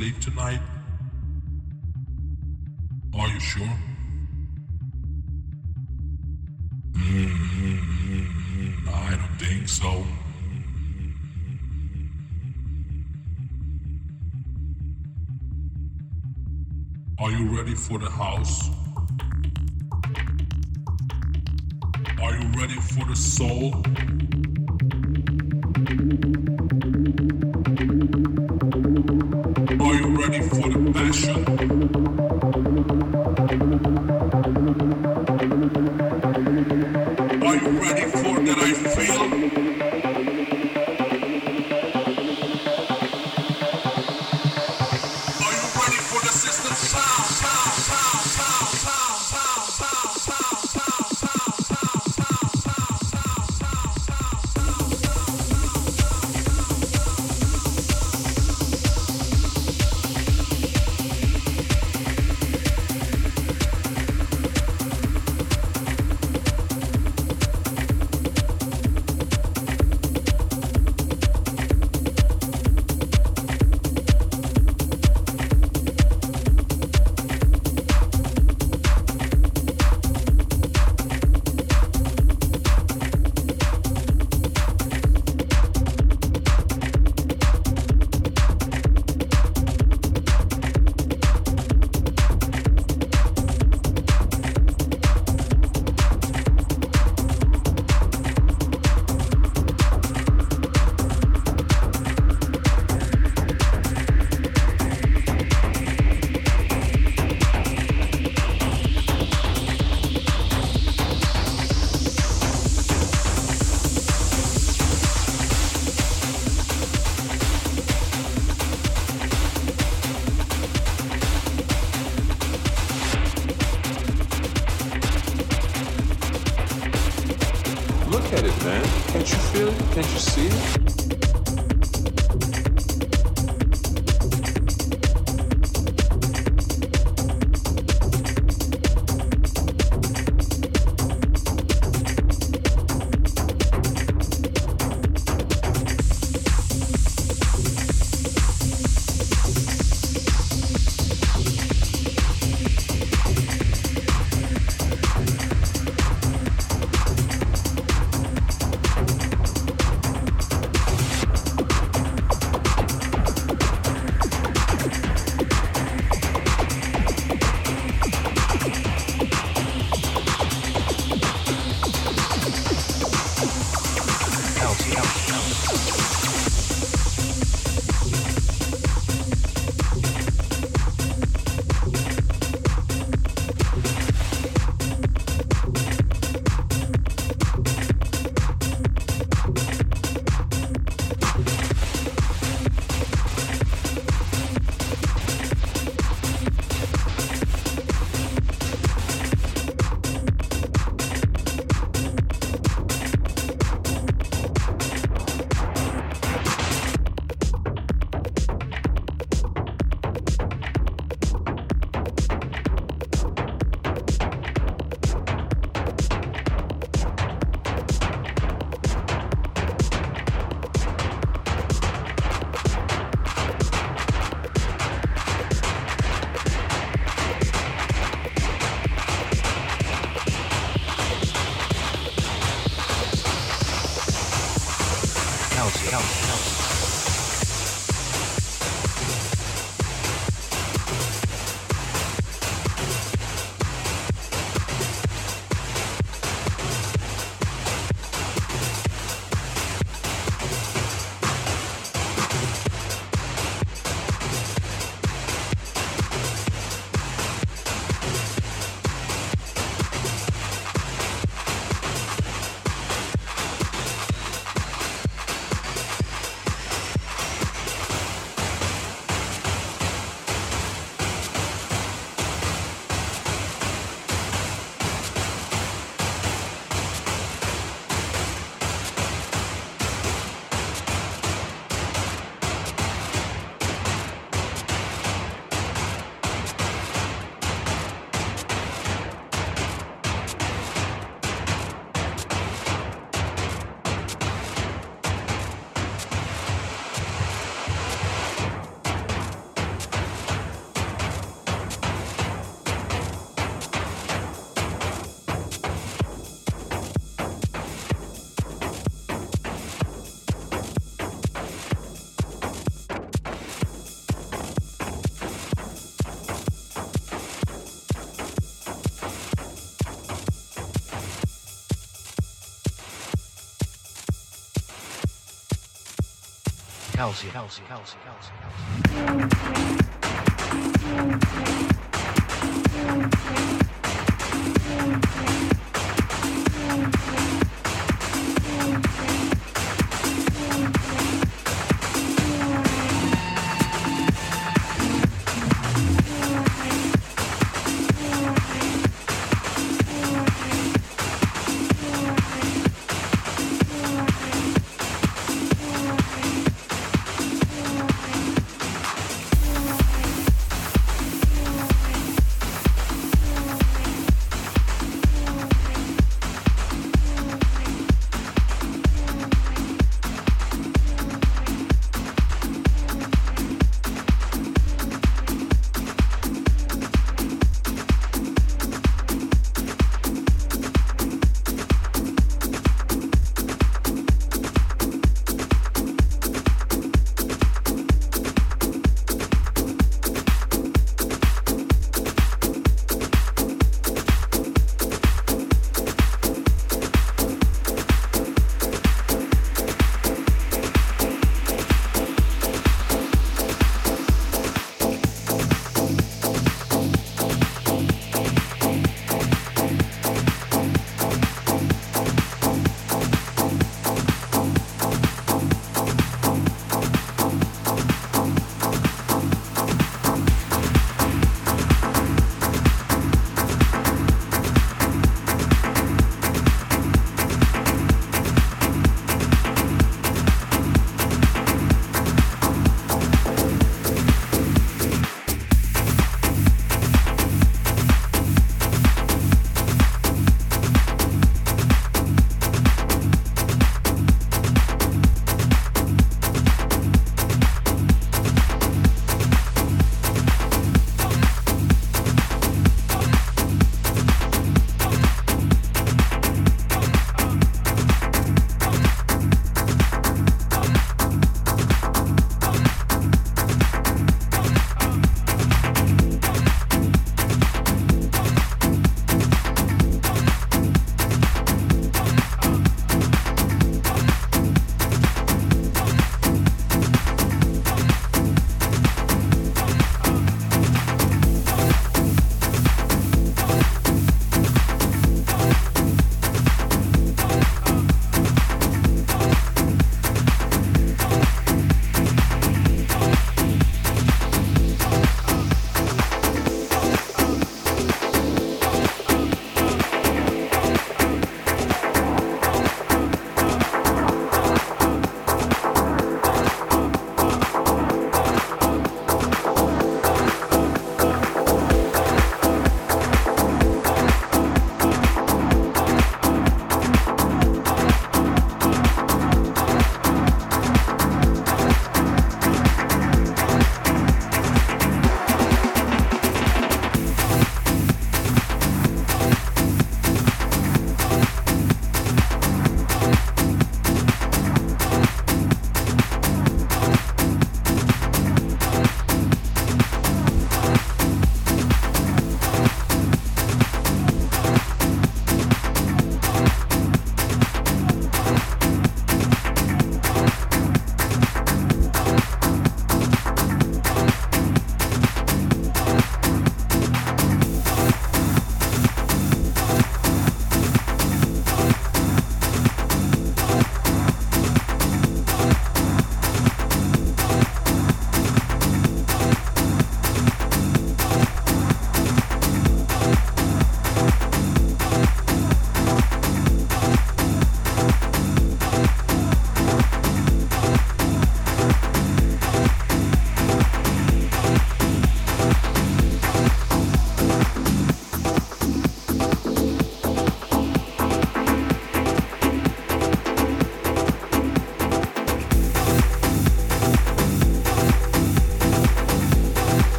late tonight? Are you sure? Mm-hmm. I don't think so. Are you ready for the house? Are you ready for the soul? Calcium. Calcium. Calcium.